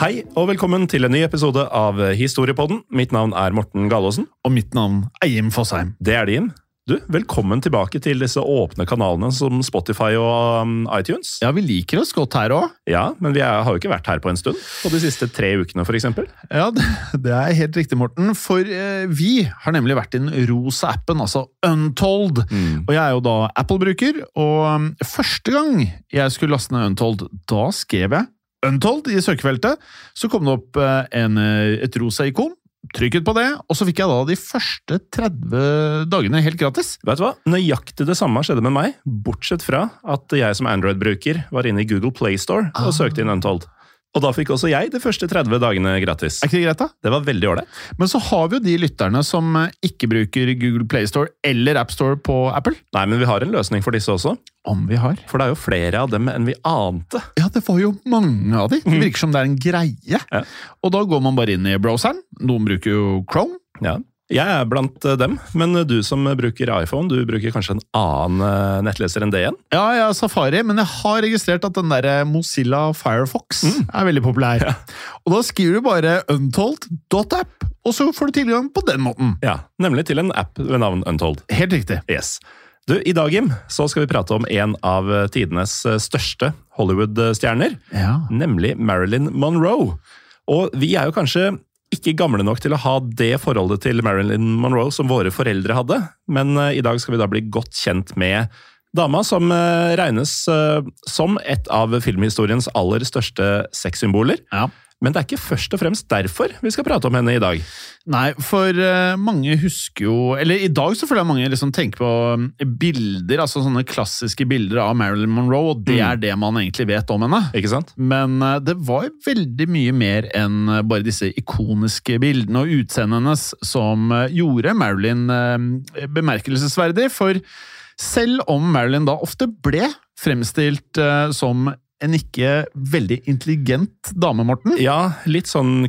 Hei og velkommen til en ny episode av Historiepodden. Mitt navn er Morten Galaasen. Og mitt navn er Jim Fosheim. Det er Jim. Du, Velkommen tilbake til disse åpne kanalene som Spotify og um, iTunes. Ja, vi liker oss godt her òg. Ja, Men vi er, har jo ikke vært her på en stund. På de siste tre ukene, f.eks. Ja, det, det er helt riktig, Morten. For eh, vi har nemlig vært i den rosa appen, altså Untold. Mm. Og jeg er jo da Apple-bruker, og um, første gang jeg skulle laste ned Untold, da skrev jeg Untold i søkefeltet. Så kom det opp eh, en, eh, et rosa ikon. Trykket på det, og så fikk jeg da de første 30 dagene helt gratis. Vet du hva? Nøyaktig det samme skjedde med meg, bortsett fra at jeg som Android-bruker var inne i Google Playstore og Ah. søkte inn Untold. Og da fikk også jeg de første 30 dagene gratis. Er ikke det greit, da? Det var veldig ålreit. Men så har vi jo de lytterne som eh, ikke bruker Google Playstore eller AppStore på Apple. Nei, men vi har en løsning for disse også. Om vi har. For det er jo flere av dem enn vi ante. Ja, det var jo mange av de. Det virker som det er en greie. Ja. Og da går man bare inn i browseren. Noen bruker jo Chrome. Ja. Jeg er blant eh, dem, men du som bruker iPhone, du bruker kanskje en annen eh, nettleser enn det igjen? Ja, jeg har Safari, men jeg har registrert at den der Mozilla Firefox er veldig populær. Og da skriver du bare untold.app, og så får du tilgang på den måten. Ja, Nemlig til en app ved navn Untold. Helt riktig. Yes. Du, I dag Jim, så skal vi prate om en av tidenes eh, største Hollywood-stjerner, Ja. nemlig Marilyn Monroe. Og vi er jo kanskje ikke gamle nok til å ha det forholdet til Marilyn Monroe som våre foreldre hadde, men eh, i dag skal vi da bli godt kjent med dama som eh, regnes eh, som et av filmhistoriens aller største sexsymboler. Ja. Men det er ikke først og fremst derfor vi skal prate om henne i dag. Nei, for eh, mange husker jo Eller i dag så føler jeg mange liksom tenker på um, bilder, altså sånne klassiske bilder av Marilyn Monroe, og det Mm. er det man egentlig vet om henne. Ikke sant? Men eh, det var veldig mye mer enn eh, bare disse ikoniske bildene og utseendet hennes som eh, gjorde Marilyn eh, bemerkelsesverdig. For selv om Marilyn da ofte ble fremstilt eh, som en ikke veldig intelligent dame, Morten Ja, litt sånn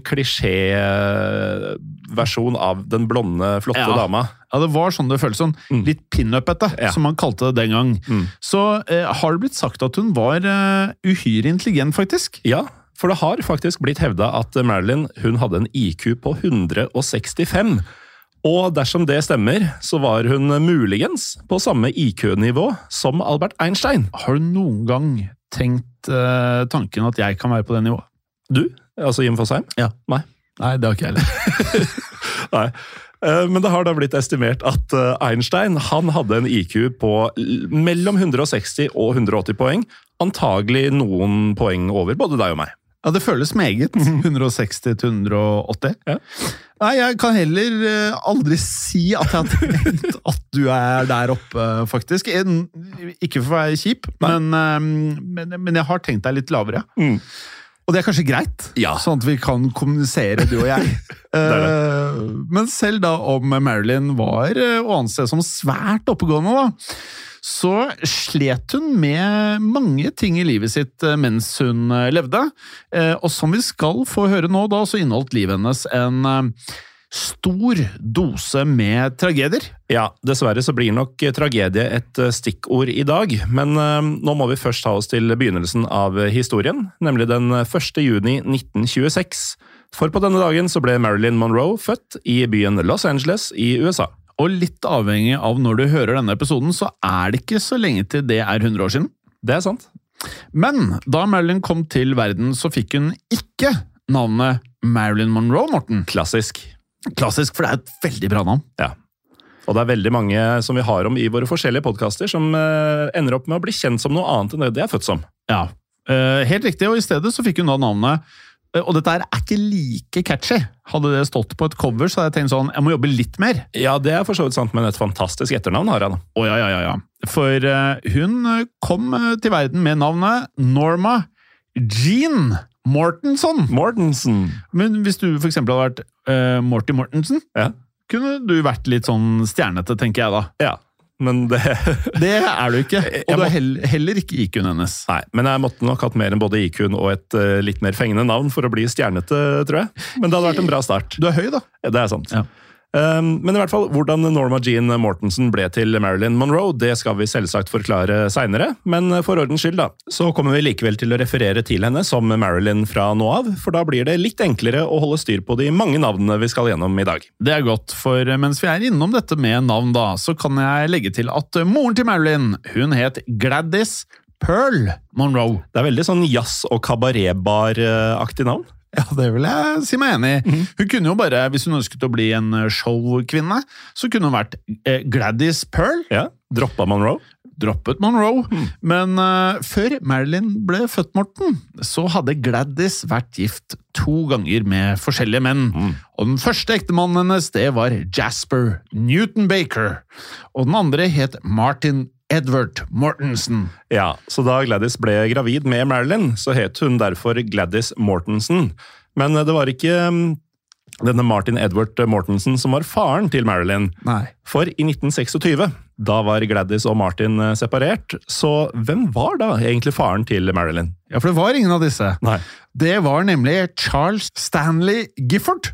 klisjéversjon av den blonde, flotte Ja. dama. Ja, det var sånn det føltes sånn. Mm. Litt pinup-ete, Ja. som man kalte det den gang. Mm. Så eh, har det blitt sagt at hun var eh, uhyre intelligent, faktisk. Ja, for det har faktisk blitt hevda at Marilyn hun hadde en IQ på 165. Og dersom det stemmer, så var hun muligens på samme IQ-nivå som Albert Einstein. Har du noen gang tenkt eh, tanken at jeg kan være på det nivået? Du, altså Jim Fosheim? Ja. Nei. Nei, det har ikke jeg heller. Nei. Eh, Men det har da blitt estimert at eh, Einstein han hadde en IQ på mellom 160 og 180 poeng. Antagelig noen poeng over både deg og meg. Ja, det føles meget. 160 til 180. Ja. Nei, jeg kan heller aldri si at jeg har tenkt at du er der oppe, faktisk. En, ikke for å være kjip, men, eh, men, men jeg har tenkt deg litt lavere. Mm. Og det er kanskje greit, Ja. sånn at vi kan kommunisere, du og jeg. det det. men selv da om Marilyn var eh, å anse som svært oppegående, da, så slet hun med mange ting i livet sitt eh, mens hun eh, levde. Eh, Og som vi skal få høre nå, da, så inneholdt livet hennes en eh, stor dose med tragedier. Ja, dessverre så blir nok tragedie et eh, stikkord i dag, men eh, nå må vi først ta oss til begynnelsen av historien, nemlig den 1. juni 1926. For på denne dagen så ble Marilyn Monroe født i byen Los Angeles i USA. Og litt avhengig av når du hører denne episoden, så er det ikke så lenge til det er 100 år siden. Det er sant. Men da Marilyn kom til verden, så fikk hun ikke navnet Marilyn Monroe, Morten. Klassisk. Klassisk, for det er et veldig bra navn. Ja. Og det er veldig mange som vi har om i våre forskjellige podkaster, som eh, ender opp med å bli kjent som noe annet enn det de er født som. Ja, eh, Helt riktig, og i stedet så fikk hun da navnet eh, Og dette er ikke like catchy. Hadde det stått på et cover, så hadde jeg tenkt sånn Jeg må jobbe litt mer. Ja, det er for så vidt sant, men et fantastisk etternavn har han. Oh, ja, ja, ja, ja. For hun kom til verden med navnet Norma Jean Mortenson. Mortensen. Men hvis du eksempel hadde vært uh, Morty Mortensen, Ja. kunne du vært litt sånn stjernete, tenker jeg da. ja. Men det Det er du ikke, og du er heller, heller ikke IQ-en hennes. Nei, men jeg måtte nok hatt mer enn både IQ-en og et uh, litt mer fengende navn for å bli stjernete, tror jeg. Men det hadde vært en bra start. Du er høy, da. Det er sant. Ja. Um, men i hvert fall, hvordan Norma Jean Mortensen ble til Marilyn Monroe, det skal vi selvsagt forklare seinere, men for ordens skyld, da, så kommer vi likevel til å referere til henne som Marilyn fra nå av, for da blir det litt enklere å holde styr på de mange navnene vi skal gjennom i dag. Det er godt, for mens vi er innom dette med navn, da, så kan jeg legge til at moren til Marilyn, hun het Gladys Pearl Monroe. Det er veldig sånn jazz- og kabaretbar-aktig navn. Ja, det vil jeg si meg enig i. Hun kunne jo bare, hvis hun ønsket å bli en eh, showkvinne, så kunne hun vært eh, Gladys Pearl. Ja, Droppa Monroe. Droppet Monroe. Men uh, før Marilyn ble født, Morten, så hadde Gladys vært gift to ganger med forskjellige menn. Og den første ektemannen hennes, det var Jasper Newton Baker. Og den andre het Martin Edward Mortensen. Ja, så da Gladys ble gravid med Marilyn, så het hun derfor Gladys Mortensen. Men det var ikke mm, denne Martin Edward Mortensen som var faren til Marilyn. Nei. For i 1926, da var Gladys og Martin eh, separert, så hvem var da egentlig faren til Marilyn? Ja, for det var ingen av disse. Nei. Det var nemlig Charles Stanley Gifford.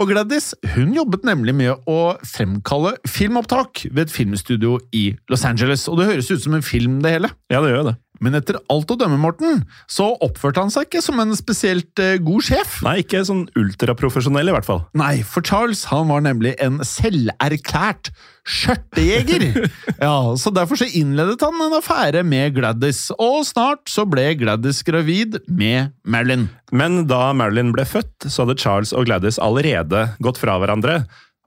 Og Gladys hun jobbet nemlig med å fremkalle filmopptak ved et filmstudio i Los Angeles. Og det høres ut som en film, det hele. Ja, det gjør det. Men etter alt å dømme, Morten, så oppførte han seg ikke som en spesielt eh, god sjef. Nei, ikke sånn ultraprofesjonell i hvert fall. Nei, for Charles han var nemlig en selverklært skjørtejeger. ja, så Derfor så innledet han en affære med Gladys, og snart så ble Gladys gravid med Marilyn. Men da Marilyn ble født, så hadde Charles og Gladys allerede gått fra hverandre.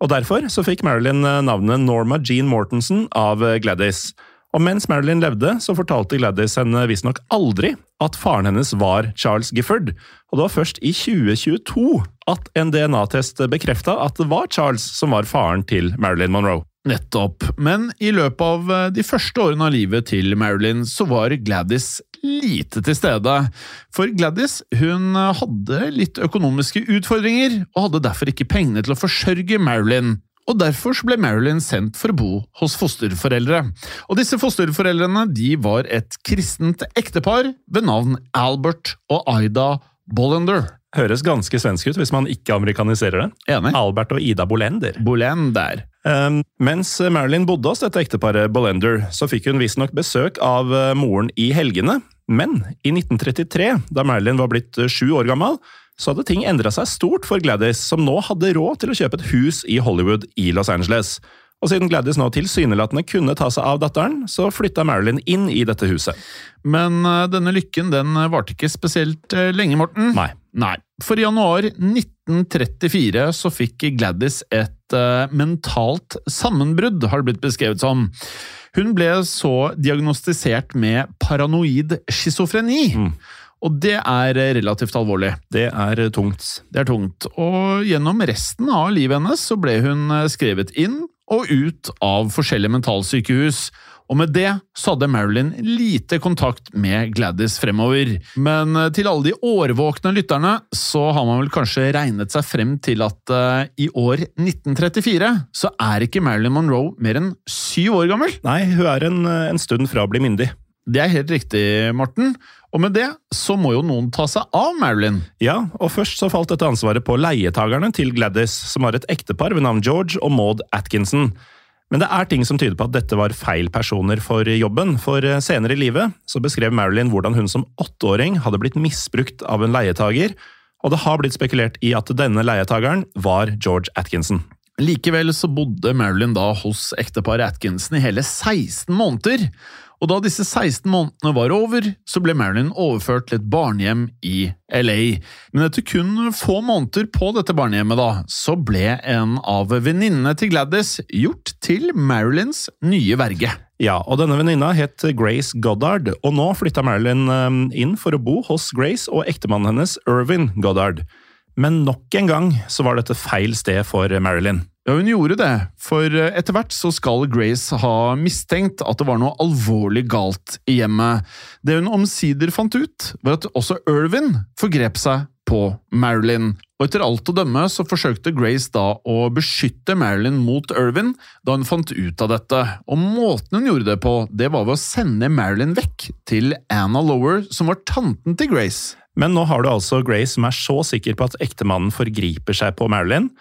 Og derfor så fikk Marilyn eh, navnet Norma Jean Mortensen av eh, Gladys. Og mens Marilyn levde, så fortalte Gladys henne visstnok aldri at faren hennes var Charles Gifford. Og det var først i 2022 at en DNA-test bekrefta at det var Charles som var faren til Marilyn Monroe. Nettopp. Men i løpet av eh, de første årene av livet til Marilyn så var Gladys lite til stede. For Gladys hun eh, hadde litt økonomiske utfordringer, og hadde derfor ikke pengene til å forsørge Marilyn. Og Derfor ble Marilyn sendt for å bo hos fosterforeldre. Og Disse fosterforeldrene de var et kristent ektepar ved navn Albert og Ida Bollender. Høres ganske svensk ut hvis man ikke amerikaniserer det. Enig? Albert og Ida Bolender. Bolender. Um, mens Marilyn bodde hos dette ekteparet Bolender, så fikk hun visstnok besøk av uh, moren i helgene. Men i 1933, da Marilyn var blitt uh, sju år gammel, så hadde ting endra seg stort for Gladys, som nå hadde råd til å kjøpe et hus i Hollywood i Los Angeles. Og siden Gladys nå tilsynelatende kunne ta seg av datteren, så flytta Marilyn inn i dette huset. Men eh, denne lykken den varte ikke spesielt eh, lenge, Morten. Nei. Nei. For i januar 1934 så fikk Gladys et uh, mentalt sammenbrudd, har det blitt beskrevet som. Hun ble så diagnostisert med paranoid schizofreni. Og det er eh, relativt alvorlig. Det er tungt. Det er tungt. Og gjennom resten av livet hennes så ble hun eh, skrevet inn og ut av forskjellige mentalsykehus. Og med det så hadde Marilyn lite kontakt med Gladys fremover. Men eh, til alle de årvåkne lytterne så har man vel kanskje regnet seg frem til at uh, i år 1934 så er ikke Marilyn Monroe mer enn syv år gammel. Nei, hun er en, en stund fra å bli myndig. Det er helt riktig, Morten. Og med det så må jo noen ta seg av Marilyn. Ja, og først så falt dette ansvaret på leietagerne til Gladys, som har et ektepar ved navn George og Maud Atkinson. Men det er ting som tyder på at dette var feil personer for jobben, for eh, senere i livet så beskrev Marilyn hvordan hun som åtteåring hadde blitt misbrukt av en leietager, og det har blitt spekulert i at denne leietageren var George Atkinson. Likevel så bodde Marilyn da hos ekteparet Atkinson i hele 16 måneder, og da disse 16 månedene var over, så ble Marilyn overført til et barnehjem i LA. Men etter kun få måneder på dette barnehjemmet, da, så ble en av venninnene til Gladys gjort til Marilyns nye verge. Ja, og denne venninna het Grace Goddard, og nå flytta Marilyn eh, inn for å bo hos Grace og ektemannen hennes Irvin Goddard. Men nok en gang så var dette feil sted for Marilyn. Ja, hun gjorde det, for eh, etter hvert så skal Grace ha mistenkt at det var noe alvorlig galt i hjemmet. Det hun omsider fant ut, var at også Irvin forgrep seg på Marilyn. Og etter alt å dømme så forsøkte Grace da å beskytte Marilyn mot Irvin da hun fant ut av dette, og måten hun gjorde det på, det var ved å sende Marilyn vekk til Anna Lower, som var tanten til Grace. Men nå har du altså Grace som er så sikker på at ektemannen forgriper seg på Marilyn,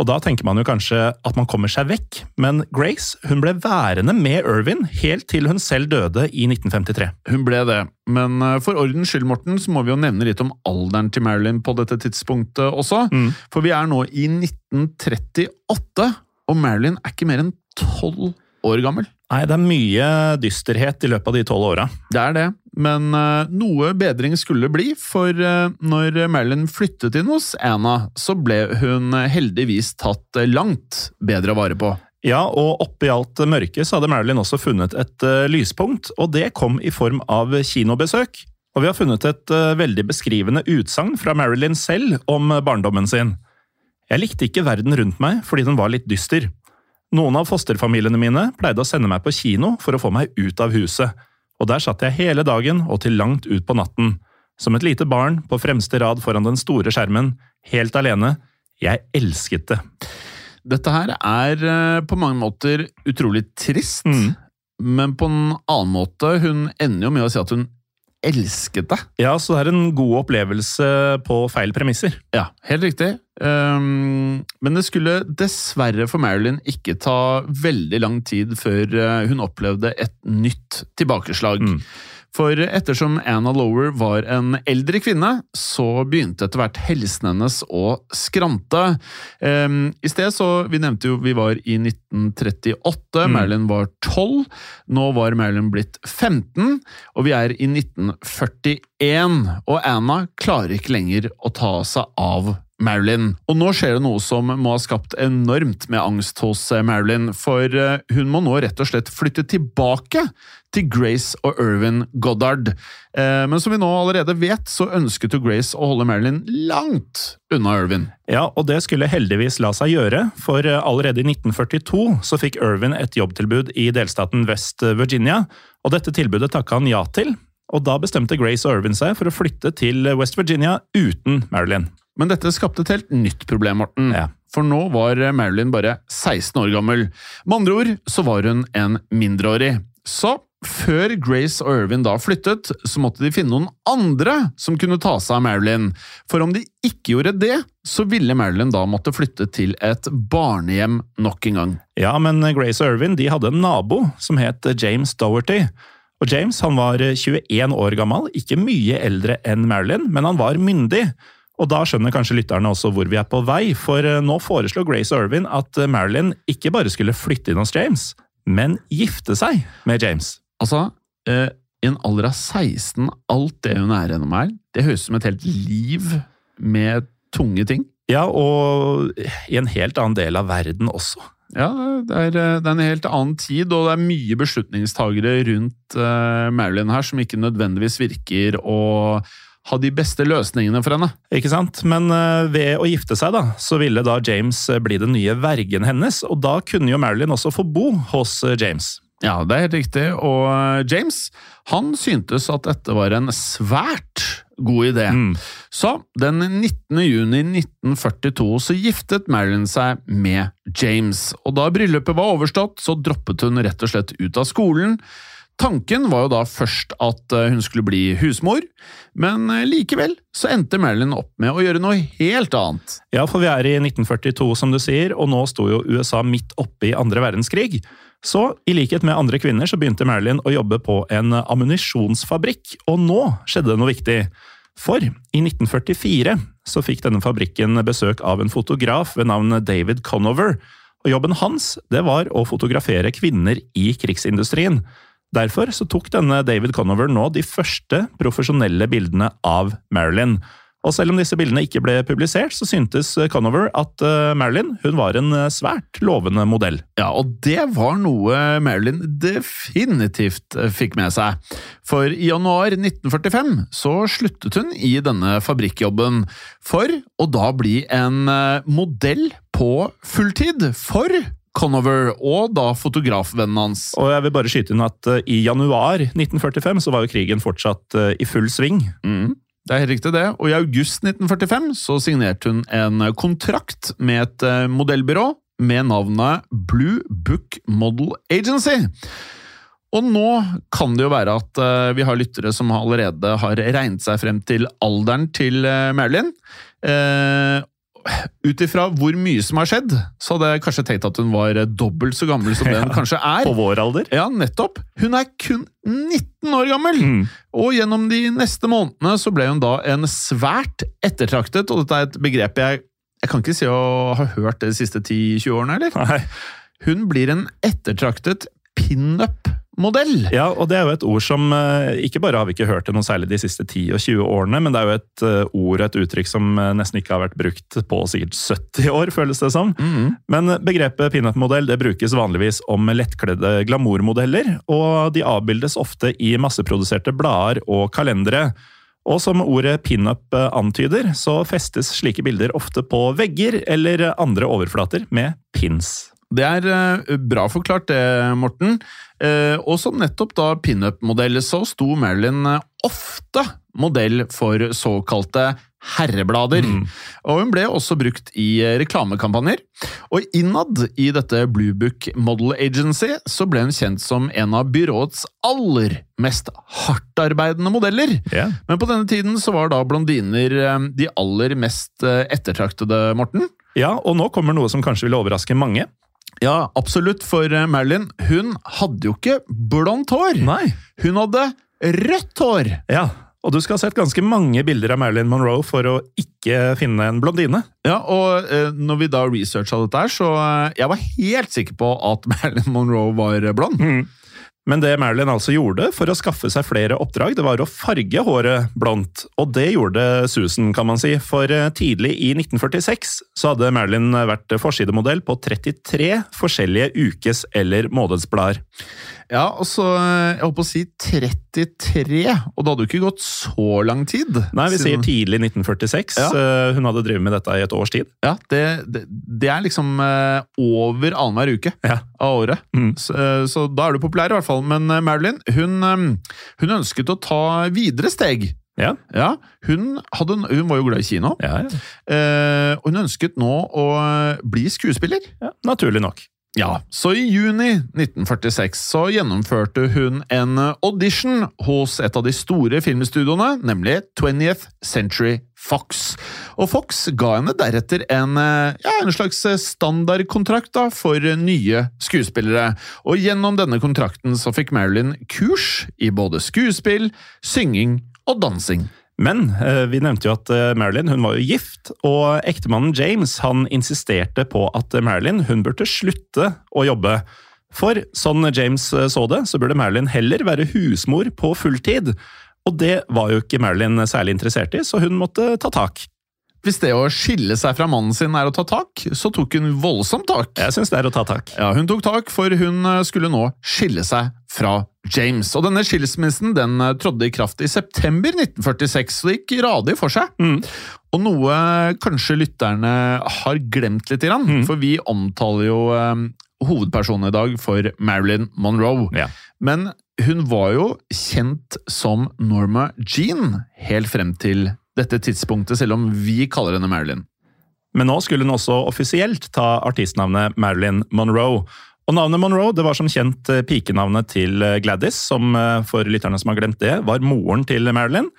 og da tenker man jo kanskje at man kommer seg vekk, men Grace hun ble værende med Irvin helt til hun selv døde i 1953. Hun ble det, men eh, for ordens skyld, Morten, så må vi jo nevne litt om alderen til Marilyn på dette tidspunktet også. Mm. For vi er nå i 1938, og Marilyn er ikke mer enn tolv år gammel. Nei, det er mye dysterhet i løpet av de tolv åra. Det er det, men uh, noe bedring skulle bli, for uh, når Marilyn flyttet inn hos Anna, så ble hun heldigvis tatt langt bedre vare på. Ja, og oppi alt mørket så hadde Marilyn også funnet et uh, lyspunkt, og det kom i form av kinobesøk. Og vi har funnet et veldig beskrivende utsagn fra Marilyn selv om barndommen sin. Jeg likte ikke verden rundt meg fordi den var litt dyster. Noen av fosterfamiliene mine pleide å sende meg på kino for å få meg ut av huset, og der satt jeg hele dagen og til langt ut på natten. Som et lite barn på fremste rad foran den store skjermen, helt alene. Jeg elsket det. Dette her er eh, på mange måter utrolig trist, mm. men på en annen måte Hun ender jo med å si at hun elsket det. Ja, så det er en god opplevelse på feil premisser. Ja, helt riktig. Um, men det skulle dessverre for Marilyn ikke ta veldig lang tid før eh, hun opplevde et nytt tilbakeslag. Mm. For ettersom Anna Lower var en eldre kvinne, så begynte etter hvert helsen hennes å skrante. Um, I sted så Vi nevnte jo vi var i 1938, mm. Marilyn var 12. Nå var Marilyn blitt 15, og vi er i 1941. Og Anna klarer ikke lenger å ta seg av Marilyn. Og nå skjer det noe som må ha skapt enormt med angst hos eh, Marilyn, for eh, hun må nå rett og slett flytte tilbake til Grace og Irvin Goddard. Eh, men som vi nå allerede vet, så ønsket jo Grace å holde Marilyn langt unna Irvin. Ja, og det skulle heldigvis la seg gjøre, for allerede i 1942 så fikk Irvin et jobbtilbud i delstaten West Virginia, og dette tilbudet takka han ja til. Og da bestemte Grace og Irvin seg for å flytte til West Virginia uten Marilyn. Men dette skapte et helt nytt problem, Morten. Ja. For nå var Marilyn bare 16 år gammel. Med andre ord så var hun en mindreårig. Så før Grace og Irvin da flyttet, så måtte de finne noen andre som kunne ta seg av Marilyn. For om de ikke gjorde det, så ville Marilyn da måtte flytte til et barnehjem nok en gang. Ja, men Grace og Irvin de hadde en nabo som het James Doherty. Og James han var 21 år gammel, ikke mye eldre enn Marilyn, men han var myndig. Og da skjønner kanskje lytterne også hvor vi er på vei, for eh, nå foreslår Grace Irvin at eh, Marilyn ikke bare skulle flytte inn hos James, men gifte seg med James. Altså, eh, i en alder av 16, alt det hun er gjennom her, det høres ut som et helt liv med tunge ting. Ja, og i en helt annen del av verden også. Ja, det er, det er, en helt annen tid, og det er mye beslutningstagere rundt uh, Marilyn her som ikke nødvendigvis virker å ha de beste løsningene for henne. Ikke sant? Men uh, ved å gifte seg, da, så ville da James eh, bli den nye vergen hennes, og da kunne jo Marilyn også få bo hos uh, James. Ja, det er helt riktig. Og eh, James han syntes at dette var en svært god idé. Mm. Så den 19. juni 1942 så giftet Marilyn seg med James. Og da bryllupet var overstått, så droppet hun rett og slett ut av skolen. Tanken var jo da først at eh, hun skulle bli husmor, men eh, likevel så endte Marilyn opp med å gjøre noe helt annet. Ja, for vi er i 1942, som du sier, og nå sto jo USA midt oppe i andre verdenskrig. Så i likhet med andre kvinner så begynte Marilyn å jobbe på en ammunisjonsfabrikk, og nå skjedde det noe viktig. For i 1944 så fikk denne fabrikken besøk av en fotograf ved navn David Conover, og jobben hans det var å fotografere kvinner i krigsindustrien. Derfor så tok denne David Conover nå de første profesjonelle bildene av Marilyn. Og selv om disse bildene ikke ble publisert, så syntes Conover at eh, Marilyn hun var en eh, svært lovende modell. Ja, og det var noe Marilyn definitivt eh, fikk med seg. For i januar 1945 så sluttet hun i denne fabrikkjobben for å da bli en modell på fulltid for Conover og da fotografvennen hans. Og jeg vil bare skyte inn at uh, i januar 1945 så var jo krigen fortsatt uh, i full sving. Mm. Det er helt riktig, det. Og i august 1945 så signerte hun en kontrakt med et uh, modellbyrå med navnet Blue Book Model Agency. Og nå kan det jo være at vi har lyttere som allerede har regnet seg frem til alderen til Marilyn. Ut ifra hvor mye som har skjedd, så hadde jeg kanskje tenkt at hun var eh, dobbelt så gammel som det hun kanskje er. På vår alder. Ja, nettopp. Hun er kun 19 år gammel! Mm. Og gjennom de neste månedene så ble hun da en svært ettertraktet, og dette er et begrep jeg jeg kan ikke si å ha hørt det de siste 10-20 årene, eller? Nei. Hun blir en ettertraktet pinup-modell. Ja, og det er jo et ord som eh, Ikke bare har vi ikke hørt det noe særlig de siste 10 og 20 årene, men det er jo et ord og et uttrykk som eh, nesten ikke har vært brukt på sikkert 70 år, føles det som. Mhm. Men begrepet pinup-modell det brukes vanligvis om lettkledde glamourmodeller, og de avbildes ofte i masseproduserte blader og kalendere. Og som ordet pinup antyder, så festes slike bilder ofte på vegger eller andre overflater med pins. Det er eh, bra forklart det, Morten. Eh, og som nettopp da pinup-modell så sto Marilyn eh, ofte modell for såkalte herreblader. Og hun ble også brukt i eh, reklamekampanjer. Og innad i dette Blue Book Model Agency så ble hun kjent som en av byråets aller mest hardtarbeidende modeller. Yeah. Men på denne tiden så var da blondiner de aller mest ettertraktede, Morten. Ja, og nå kommer noe som kanskje vil overraske mange. Ja, absolutt, for eh, Marilyn, hun hadde jo ikke blondt hår. Nei. Hun hadde rødt hår! Ja, og du skal ha sett ganske mange bilder av Marilyn Monroe for å ikke finne en blondine. Ja, og eh, når vi da researcha dette her, så eh, jeg var helt sikker på at Marilyn Monroe var blond. Men det Marilyn altså gjorde for å skaffe seg flere oppdrag, det var å farge håret blondt. Og det gjorde Susan, kan man si. For eh, tidlig i 1946 så hadde Marilyn vært forsidemodell på 33 forskjellige ukes- eller månedsblader. Ja, og så eh, Jeg holdt på å si 33, og det hadde jo ikke gått så lang tid. Nei, vi sier tidlig 1946. Ja. Eh, Hun hadde drevet med dette i et års tid. Ja, det, det, det er liksom eh, over annenhver uke Ja. av året. Mm. Så, så da er du populær, i hvert fall. Men Marilyn, hun, hun ønsket å ta videre steg. Ja. Ja, hun, hadde, hun var jo glad i kino, Ja, ja. eh, hun ønsket nå å bli skuespiller. ja. Naturlig nok. Ja, så i juni 1946 så gjennomførte hun en audition hos et av de store filmstudioene, nemlig 20th Century Fox. Og Fox ga henne deretter en, eh, ja, en slags standardkontrakt da, for nye skuespillere. Og gjennom denne kontrakten så fikk Marilyn kurs i både skuespill, synging og dansing. Men eh, vi nevnte jo at eh, Marilyn hun var jo gift, og ektemannen James han insisterte på at eh, Marilyn hun burde slutte å jobbe. For sånn James så det, så burde Marilyn heller være husmor på fulltid. Og det var jo ikke Marilyn særlig interessert i, så hun måtte ta tak. Hvis det å skille seg fra mannen sin er å ta tak, så tok hun voldsomt tak. Jeg synes det er å ta tak. Ja, Hun tok tak, for hun eh, skulle nå skille seg fra James. Og denne skilsmissen den eh, trådte i kraft i september 1946, så det gikk radig for seg. Og noe kanskje lytterne har glemt litt, grann, for vi omtaler jo eh, hovedpersonen i dag for Marilyn Monroe. Ja. Men hun var jo kjent som Norma Jean helt frem til dette tidspunktet, selv om vi kaller henne Marilyn. Men nå skulle hun også offisielt ta artistnavnet Marilyn Monroe. Og navnet Monroe det var som kjent eh, pikenavnet til eh, Gladys, som eh, for lytterne som har glemt det, var moren til Marilyn.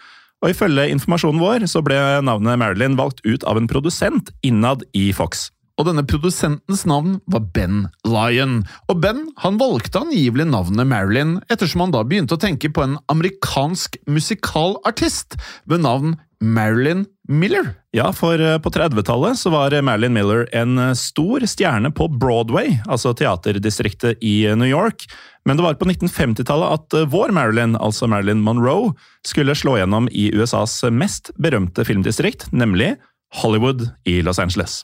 Og ifølge informasjonen vår så ble navnet Marilyn valgt ut av en produsent innad i Fox. Og denne produsentens navn var Ben Lyon. Og Ben han valgte angivelig navnet Marilyn ettersom han da begynte å tenke på en amerikansk musikalartist ved navn Marilyn Miller. Ja, for eh, på 30-tallet så var Marilyn Miller en eh, stor stjerne på Broadway, altså teaterdistriktet i eh, New York. Men det var på 1950-tallet at vår Marilyn, altså Marilyn Monroe, skulle slå gjennom i USAs mest berømte filmdistrikt, nemlig Hollywood i Los Angeles.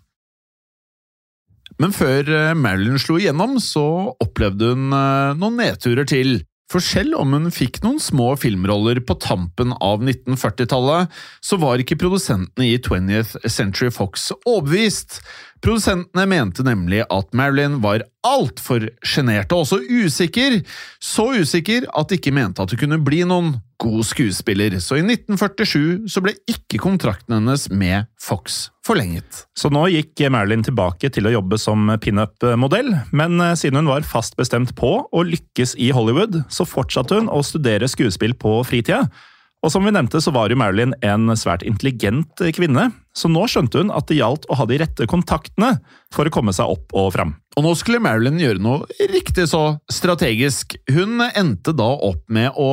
Men før Marilyn slo igjennom, så opplevde hun noen nedturer til. For selv om hun fikk noen små filmroller på tampen av 1940-tallet, så var ikke produsentene i 20th Century Fox overbevist. Produsentene mente nemlig at Marilyn var altfor sjenert og også usikker, så usikker at de ikke mente at hun kunne bli noen god skuespiller, så i 1947 så ble ikke kontrakten hennes med Fox forlenget. Så nå gikk Marilyn tilbake til å jobbe som pinup-modell, men eh, siden hun var fast bestemt på å lykkes i Hollywood, så fortsatte hun å studere skuespill på fritida. Og som vi nevnte, så var jo Marilyn en svært intelligent kvinne, så nå skjønte hun at det gjaldt å ha de rette kontaktene for å komme seg opp og fram. Og nå skulle Marilyn gjøre noe riktig så strategisk. Hun endte da opp med å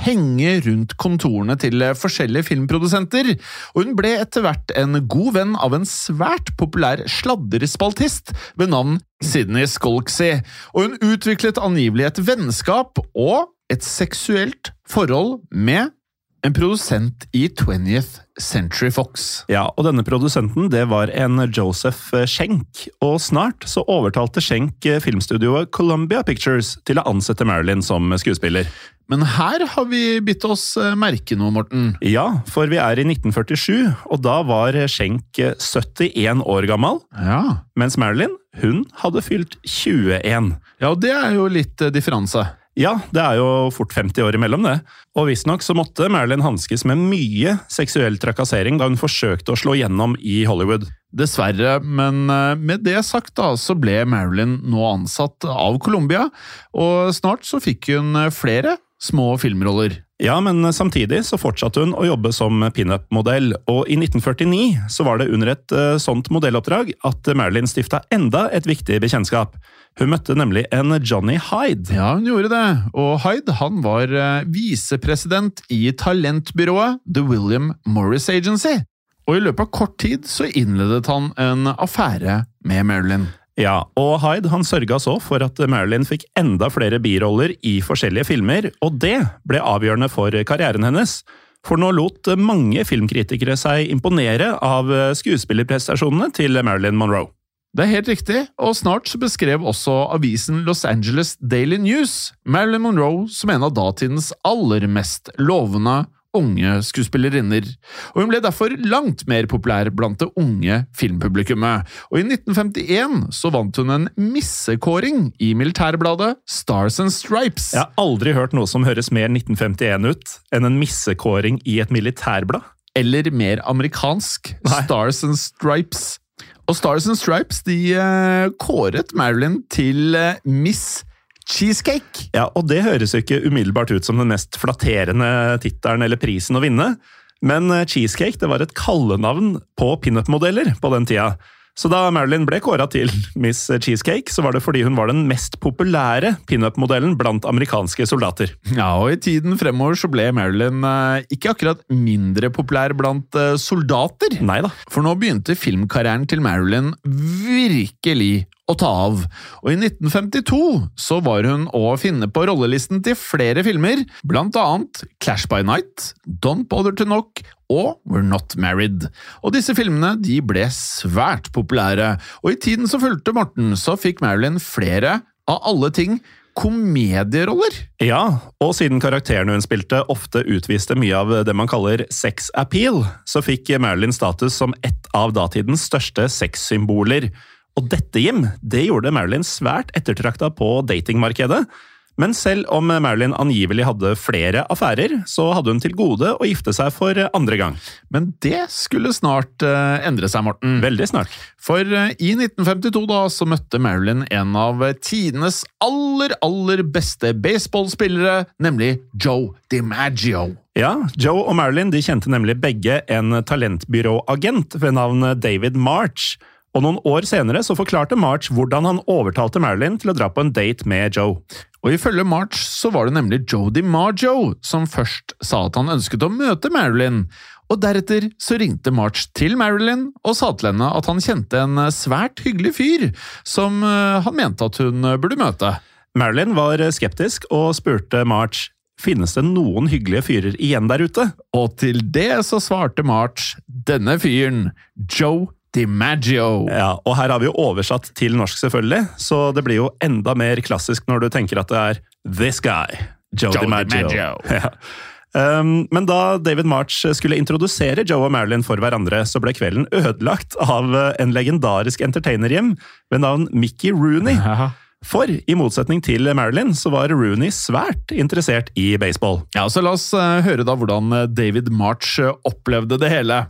henge rundt kontorene til forskjellige filmprodusenter, og hun ble etter hvert en god venn av en svært populær sladrespaltist ved navn Sidney Skolksy, og hun utviklet angivelig et vennskap og et seksuelt forhold med en produsent i 20th Century Fox. Ja, og denne produsenten det var en Joseph Schenk, og snart så overtalte Schenk filmstudioet Columbia Pictures til å ansette Marilyn som skuespiller. Men her har vi bitt oss merke noe, Morten. Ja, for vi er i 1947, og da var Schenk 71 år gammel. Ja. Mens Marilyn, hun hadde fylt 21. Ja, og det er jo litt differanse. Ja, det er jo fort 50 år imellom, det. Og visstnok så måtte Marilyn hanskes med mye seksuell trakassering da hun forsøkte å slå gjennom i Hollywood. Dessverre, men eh, med det sagt da, så ble Marilyn nå ansatt av Colombia, og snart så fikk hun eh, flere små filmroller. Ja, men samtidig så fortsatte hun å jobbe som pinup-modell, og i 1949 så var det under et uh, sånt modelloppdrag at Marilyn stifta enda et viktig bekjentskap. Hun møtte nemlig en Johnny Hyde. Ja, hun gjorde det, og Hyde han var uh, visepresident i talentbyrået The William Morris Agency. Og i løpet av kort tid så innledet han en affære med Marilyn. Ja, og Hyde han sørga så for at Marilyn fikk enda flere biroller i forskjellige filmer, og det ble avgjørende for karrieren hennes. For nå lot mange filmkritikere seg imponere av skuespillerprestasjonene til Marilyn Monroe. Det er helt riktig, og snart beskrev også avisen Los Angeles Daily News Marilyn Monroe som en av datidens aller mest lovende unge skuespillerinner, og hun ble derfor langt mer populær blant det unge filmpublikummet. Og i 1951 så vant hun en missekåring i militærbladet Stars and Stripes. Jeg har aldri hørt noe som høres mer 1951 ut enn en missekåring i et militærblad. Eller mer amerikansk Nei. Stars and Stripes. Og Stars and Stripes de uh, kåret Marilyn til uh, Miss Cheesecake. Ja, og det høres jo ikke umiddelbart ut som den mest flatterende tittelen eller prisen å vinne, men eh, cheesecake det var et kallenavn på pinup-modeller på den tida. Så da Marilyn ble kåra til Miss Cheesecake, så var det fordi hun var den mest populære pinup-modellen blant amerikanske soldater. Ja, og i tiden fremover så ble Marilyn eh, ikke akkurat mindre populær blant eh, soldater. Neida. For nå begynte filmkarrieren til Marilyn virkelig å ta av, og i 1952 så var hun å finne på rollelisten til flere filmer, blant annet Clash by Night, Don't Bother To Knock og We're Not Married. Og disse filmene de ble svært populære, og i tiden som fulgte Morten, så fikk Marilyn flere av alle ting komedieroller. Ja, og siden karakterene hun spilte ofte utviste mye av det man kaller sex appeal, så fikk Marilyn status som et av datidens største sexsymboler. Og dette, Jim, det gjorde Marilyn svært ettertrakta på datingmarkedet. Men selv om Marilyn angivelig hadde flere affærer, så hadde hun til gode å gifte seg for andre gang. Men det skulle snart uh, endre seg, Morten. Veldig snart. For uh, i 1952 da, så møtte Marilyn en av tidenes aller, aller beste baseballspillere, nemlig Joe DiMaggio. Ja, Joe og Marilyn de kjente nemlig begge en talentbyråagent ved navn David March. Og noen år senere så forklarte March hvordan han overtalte Marilyn til å dra på en date med Joe. Og ifølge March så var det nemlig Joe DiMaggio som først sa at han ønsket å møte Marilyn, og deretter så ringte March til Marilyn og sa til henne at han kjente en svært hyggelig fyr som eh, han mente at hun burde møte. Marilyn var skeptisk og spurte March finnes det noen hyggelige fyrer igjen der ute. Og til det så svarte March denne fyren, Joe DiMaggio. Ja, og her har vi jo oversatt til norsk, selvfølgelig, så det blir jo enda mer klassisk når du tenker at det er This Guy, Joe, Joe DiMaggio. DiMaggio. Ja. Um, men da David March skulle introdusere Joe og Marilyn for hverandre, så ble kvelden ødelagt av en legendarisk entertainerhjem ved navn Mickey Rooney. For i motsetning til Marilyn, så var Rooney svært interessert i baseball. Ja, så La oss eh, høre da hvordan eh, David March eh, opplevde det hele.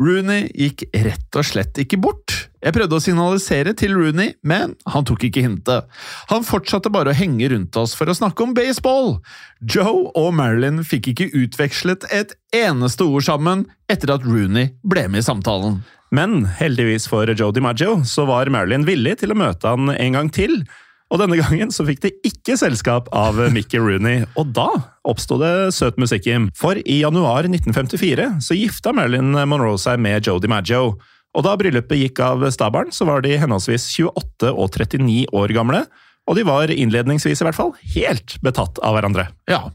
Rooney gikk rett og slett ikke bort. Jeg prøvde å signalisere til Rooney, men han tok ikke hintet. Han fortsatte bare å henge rundt oss for å snakke om baseball. Joe og Marilyn fikk ikke utvekslet et eneste ord sammen etter at Rooney ble med i samtalen. Men heldigvis for Joe DiMaggio så var Marilyn villig til å møte han en gang til. Og denne gangen så fikk de ikke selskap av Mickey Rooney, og da oppsto det søt musikk, Jim. For i januar 1954 så gifta Marilyn Monroe seg med Joe DiMaggio. Og da bryllupet gikk av stabelen, så var de henholdsvis 28 og 39 år gamle. Og de var innledningsvis i hvert fall helt betatt av hverandre. Ja,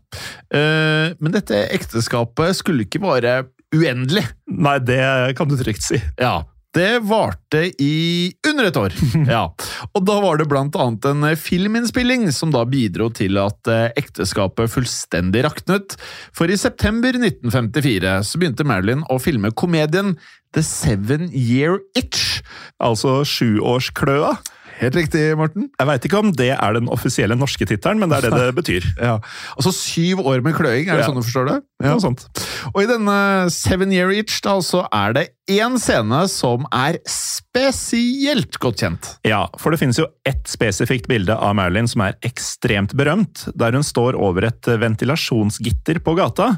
eh, men dette ekteskapet skulle ikke være uendelig. Nei, det kan du trygt si. Ja, det varte i under et år. Ja. Og da var det blant annet en filminnspilling som da bidro til at eh, ekteskapet fullstendig raknet. For i september 1954 så begynte Marilyn å filme komedien The Seven Year Itch. Altså sjuårskløa. Helt riktig, Morten. Jeg veit ikke om det er den offisielle norske tittelen, men det er det det betyr. Ja. Altså syv år med kløing, er det Ja. sånn du forstår det? Noe sånt. Og i denne Seven Year Itch da, så er det én scene som er spesielt godt kjent. Ja, for det finnes jo ett spesifikt bilde av Marilyn som er ekstremt berømt, der hun står over et ventilasjonsgitter på gata.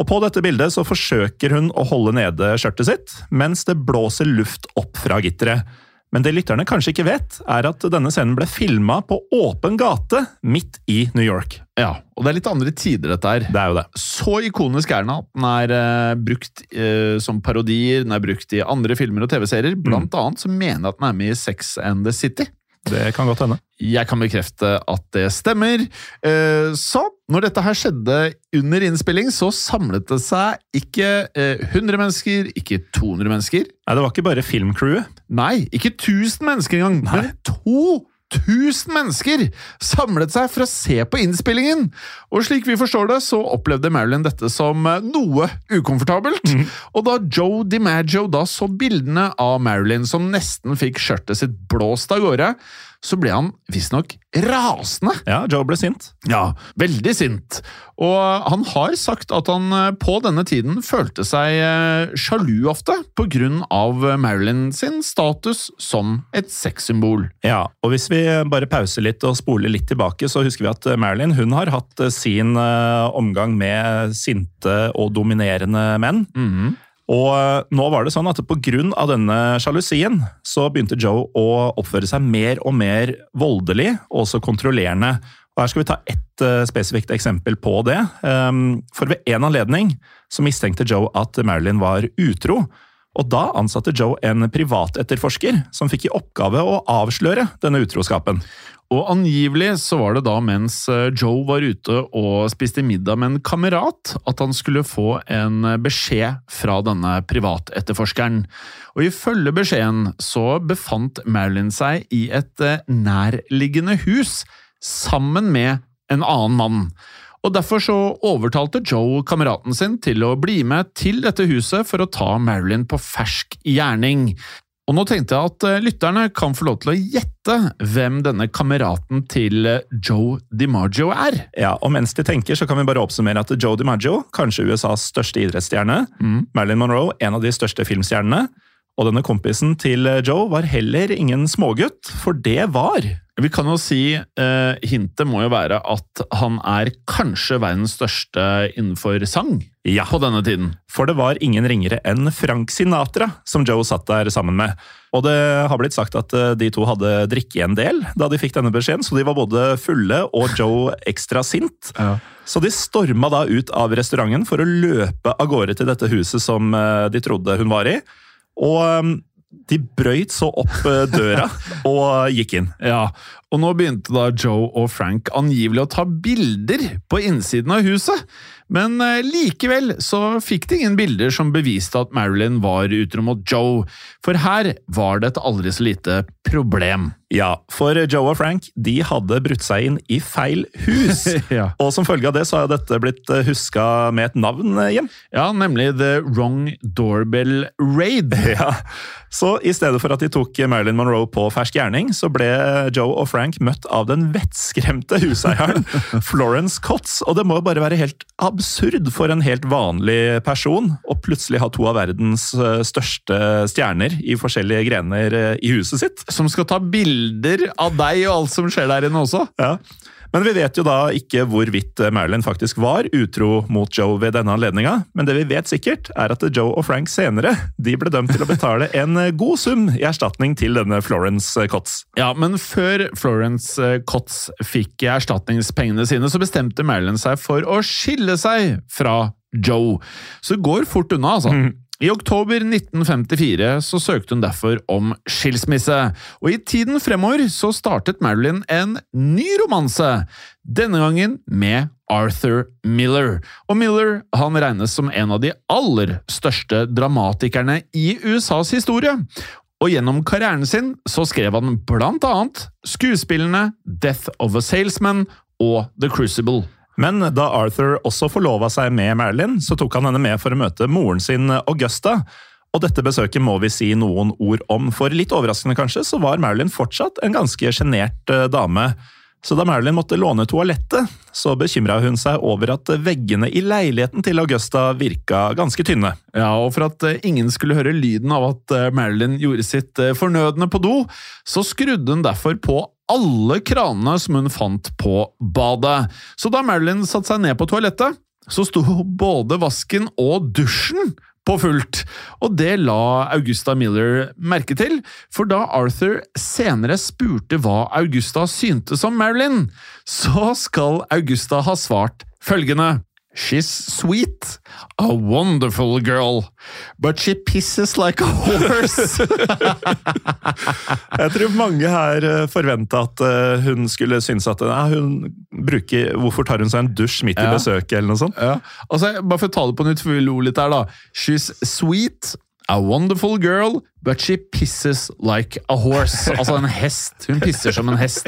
Og På dette bildet så forsøker hun å holde nede skjørtet sitt, mens det blåser luft opp fra gitteret. Men det lytterne kanskje ikke vet, er at denne scenen ble filma på åpen gate midt i New York. Ja, og det er litt andre tider, dette her. Det er jo det. Så ikonisk er den at den er uh, brukt uh, som parodier, den er brukt i andre filmer og TV-serier. Blant annet så mener jeg at den er med i Sex and the City. Det kan godt hende. Jeg kan bekrefte at det stemmer. Eh, Så, når dette her skjedde under innspilling, så samlet det seg ikke eh, 100 mennesker, ikke 200 mennesker. Nei, Det var ikke bare filmcrewet. Nei, ikke 1000 mennesker engang, Nei. men 2000 mennesker samlet seg for å se på innspillingen! Og slik vi forstår det, så opplevde Marilyn dette som eh, noe ukomfortabelt. Og da Joe DiMaggio da så bildene av Marilyn som nesten fikk skjørtet sitt blåst av gårde, så ble han visstnok rasende. Ja, Joe ble sint. Ja, veldig sint. Og han har sagt at han eh, på denne tiden følte seg eh, sjalu ofte på grunn av Marilyn sin status som et sexsymbol. Ja, og hvis vi bare pauser litt og spoler litt tilbake, så husker vi at Marilyn hun har hatt sin eh, omgang med sinte og dominerende menn. Og eh, nå var det sånn at av denne sjalusien, så begynte Joe å oppføre seg mer og mer voldelig, og også kontrollerende. Og Her skal vi ta ett eh, spesifikt eksempel på det. Um, For ved en anledning så mistenkte Joe at Marilyn var utro. Og da ansatte Joe en privatetterforsker som fikk i oppgave å avsløre denne utroskapen. Og angivelig så var det da mens eh, Joe var ute og spiste middag med en kamerat, at han skulle få en beskjed fra denne privatetterforskeren. Og ifølge beskjeden så befant Marilyn seg i et eh, nærliggende hus sammen med en annen mann. Og Derfor så overtalte Joe kameraten sin til å bli med til dette huset for å ta Marilyn på fersk gjerning. Og nå tenkte jeg at eh, lytterne kan få lov til å gjette hvem denne kameraten til eh, Joe DiMaggio er. Ja, og mens de tenker, så kan vi bare oppsummere at Joe DiMaggio, kanskje USAs største idrettsstjerne, Marilyn Monroe, en av de største filmstjernene, og denne kompisen til Joe var heller ingen smågutt, for det var Vi kan jo si eh, hintet må jo være at han er kanskje verdens største innenfor sang Ja. på denne tiden. For det var ingen ringere enn Frank Sinatra som Joe satt der sammen med. Og det har blitt sagt at eh, de to hadde drikket en del da de fikk denne beskjeden, så de var både fulle og Joe ekstra sint. Så de storma da ut av restauranten for å løpe av gårde til dette huset som eh, de trodde hun var i. Og eh, de brøyt så opp eh, døra og gikk inn. Ja, og nå begynte da Joe og Frank angivelig å ta bilder på innsiden av huset. Men eh, likevel så fikk de ingen bilder som beviste at Marilyn var utro mot Joe, for her var det et aldri så lite problem. Ja, for Joe og Frank de hadde brutt seg inn i feil hus. Ja. Og som følge av det så har dette blitt huska med et navn eh, hjem. Ja, nemlig The Wrong Doorbell Raid. Ja. Så i stedet for at de tok Marilyn Monroe på fersk gjerning, så ble Joe og Frank møtt av den vettskremte huseieren Florence Cotts. Og det må jo bare være helt absurd for en helt vanlig person å plutselig ha to av verdens eh, største stjerner i forskjellige grener eh, i huset sitt. Som skal ta bilder av deg og alt som skjer der inne også. Ja. Men vi vet jo da ikke hvorvidt Marilyn faktisk var utro mot Joe ved denne anledninga. Men det vi vet sikkert, er at Joe og Frank senere de ble dømt til å betale en god sum i erstatning til denne Florence Cotts. Ja, men før Florence eh, Cotts fikk erstatningspengene sine, så bestemte Marilyn seg for å skille seg fra Joe. Så det går fort unna, altså. I oktober 1954 så søkte hun derfor om skilsmisse, og i tiden fremover så startet Marilyn en ny romanse, denne gangen med Arthur Miller. Og Miller han regnes som en av de aller største dramatikerne i USAs historie. Og gjennom karrieren sin så skrev han blant annet skuespillene Death of a Salesman og The Crucible. Men da Arthur også forlova seg med Marilyn, så tok han henne med for å møte moren sin Augusta. Og dette besøket må vi si noen ord om, for litt overraskende kanskje, så var Marilyn fortsatt en ganske sjenert eh, dame. Så da Marilyn måtte låne toalettet, så bekymra hun seg over at veggene i leiligheten til Augusta virka ganske tynne. Ja, og for at eh, ingen skulle høre lyden av at eh, Marilyn gjorde sitt fornødne på do, så skrudde hun derfor på alle kranene som hun fant på badet. Så da Marilyn satte seg ned på toalettet, så sto både vasken og dusjen på fullt, og det la Augusta Miller merke til, for da Arthur senere spurte hva Augusta syntes om Marilyn, så skal Augusta ha svart følgende. She's sweet, a wonderful girl, but she pisses like a horse. Jeg tror mange her forventa at eh, hun skulle synes at nei, hun bruker Hvorfor tar hun seg en dusj midt i Ja. besøket, eller noe sånt? ja. altså, bare for å ta det på nytt, for vi lo litt her, da. She's sweet, a wonderful girl, but she pisses like a horse. Altså en hest. Hun pisser som en hest.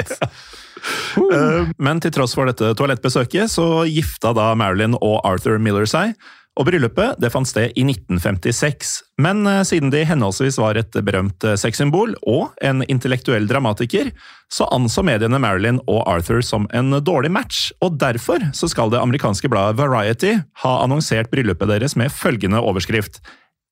Eh, Men til tross for dette toalettbesøket, så gifta da Marilyn og Arthur Miller seg. Og bryllupet det fant sted i 1956. Men eh, siden de henholdsvis var et berømt eh, sexsymbol og en intellektuell dramatiker, så anså mediene Marilyn og Arthur som en dårlig match. Og derfor så skal det amerikanske bladet Variety ha annonsert bryllupet deres med følgende overskrift.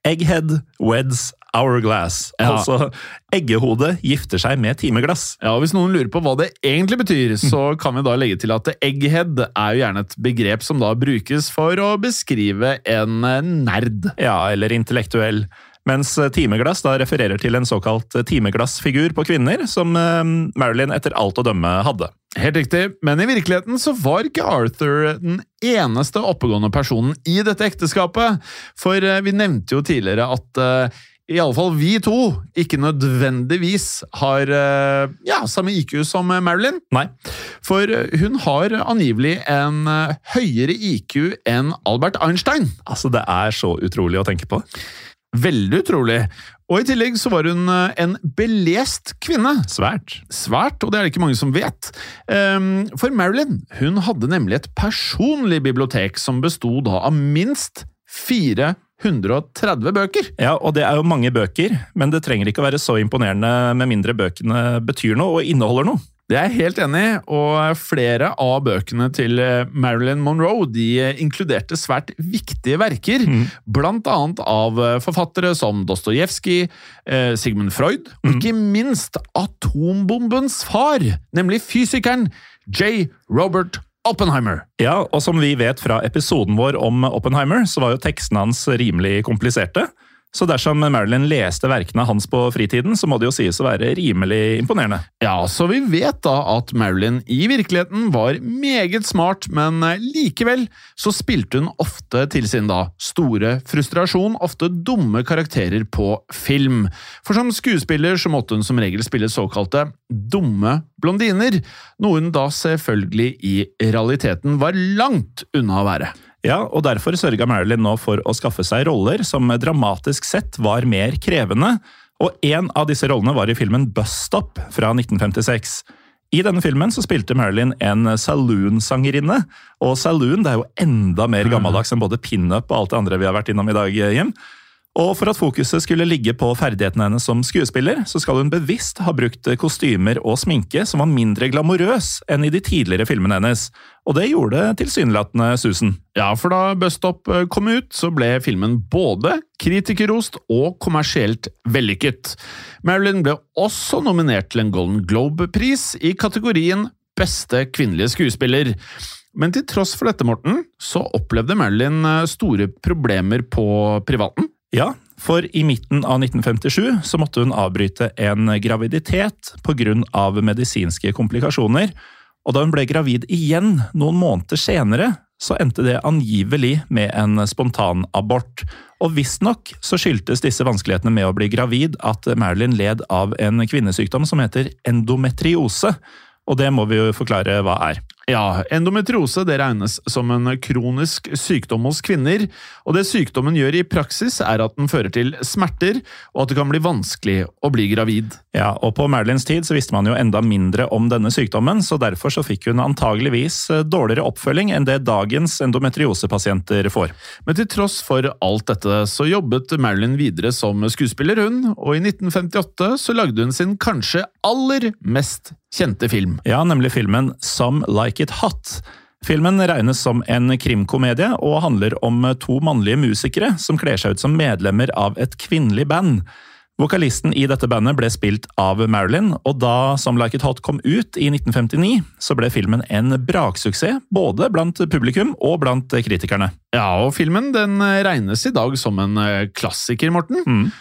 Egghead weds hourglass. Ja. Altså, eggehode gifter seg med timeglass. Ja, og Hvis noen lurer på hva det egentlig betyr, så kan vi da legge til at egghead er jo gjerne et begrep som da brukes for å beskrive en eh, nerd. Ja, eller intellektuell. Mens eh, timeglass da refererer til en såkalt eh, timeglassfigur på kvinner, som Marilyn etter alt å dømme hadde. Helt riktig, men i virkeligheten så var ikke Arthur den eneste oppegående personen i dette ekteskapet. For eh, vi nevnte jo tidligere at eh, i alle fall vi to ikke nødvendigvis har eh, ja, samme IQ som Marilyn. Nei. For hun har angivelig en høyere IQ enn Albert Einstein. Altså, det er så utrolig å tenke på. Veldig utrolig. Og i tillegg så var hun eh, en belest kvinne. Svært. Svært, og det er det ikke mange som vet. Ehm, For Marilyn hun hadde nemlig et personlig bibliotek som besto da av minst 130 bøker! Ja, og det er jo mange bøker, men det trenger ikke å være så imponerende med mindre bøkene betyr noe og inneholder noe. Det er jeg helt enig i, og flere av bøkene til eh, Marilyn Monroe de eh, inkluderte svært viktige verker, mm. annet av eh, forfattere som Dostojevskij, Sigmund Freud, og mm. ikke minst atombombens far, nemlig fysikeren J. Robert Oppenheimer. Ja, og som vi vet fra episoden vår om Oppenheimer, så var jo tekstene hans rimelig kompliserte. Så dersom Marilyn leste verkene hans på fritiden, så må det jo sies å være rimelig imponerende. Ja, så vi vet da at Marilyn i virkeligheten var meget smart, men likevel så spilte hun ofte til sin da store frustrasjon ofte dumme karakterer på film. For som skuespiller så måtte hun som regel spille såkalte dumme blondiner, noe hun da selvfølgelig i realiteten var langt unna å være. Ja, og derfor sørga Marilyn nå for å skaffe seg roller som dramatisk sett var mer krevende, og en av disse rollene var i filmen Bus Stop fra 1956. I denne filmen så spilte Marilyn en saloon-sangerinne, og saloon det er jo enda mer gammeldags enn både pinup og alt det andre vi har vært innom i dag, Jim. Og for at fokuset skulle ligge på ferdighetene hennes som skuespiller, så skal hun bevisst ha brukt kostymer og sminke som var mindre glamorøs enn i de tidligere filmene hennes. Og det gjorde tilsynelatende Susan. Ja, for da Bustop eh, kom ut, så ble filmen både kritikerrost og kommersielt vellykket. Marilyn ble også nominert til en Golden Globe-pris i kategorien Beste kvinnelige skuespiller. Men til tross for dette, Morten, så opplevde Marilyn eh, store problemer på privaten. Ja, for i midten av 1957 så måtte hun avbryte en graviditet pga. medisinske komplikasjoner, og da hun ble gravid igjen noen måneder senere, så endte det angivelig med en spontanabort. Og visstnok så skyldtes disse vanskelighetene med å bli gravid at Marilyn led av en kvinnesykdom som heter endometriose, og det må vi jo forklare hva er. Ja, endometriose det regnes som en kronisk sykdom hos kvinner, og det sykdommen gjør i praksis er at den fører til smerter, og at det kan bli vanskelig å bli gravid. Ja, og på Marilyns tid så visste man jo enda mindre om denne sykdommen, så derfor så fikk hun antageligvis eh, dårligere oppfølging enn det dagens endometriosepasienter får. Men til tross for alt dette så jobbet Marilyn videre som skuespiller, hun, og i 1958 så lagde hun sin kanskje aller mest kjente film. Ja, nemlig filmen Some Like It Hot. Filmen regnes som en krimkomedie og handler om to mannlige musikere som kler seg ut som medlemmer av et kvinnelig band. Vokalisten i dette bandet ble spilt av Marilyn, og da Som Like It Hot kom ut i 1959, så ble filmen en braksuksess både blant publikum og blant kritikerne. Ja, og filmen den regnes i dag som en klassiker, Morten. Mm.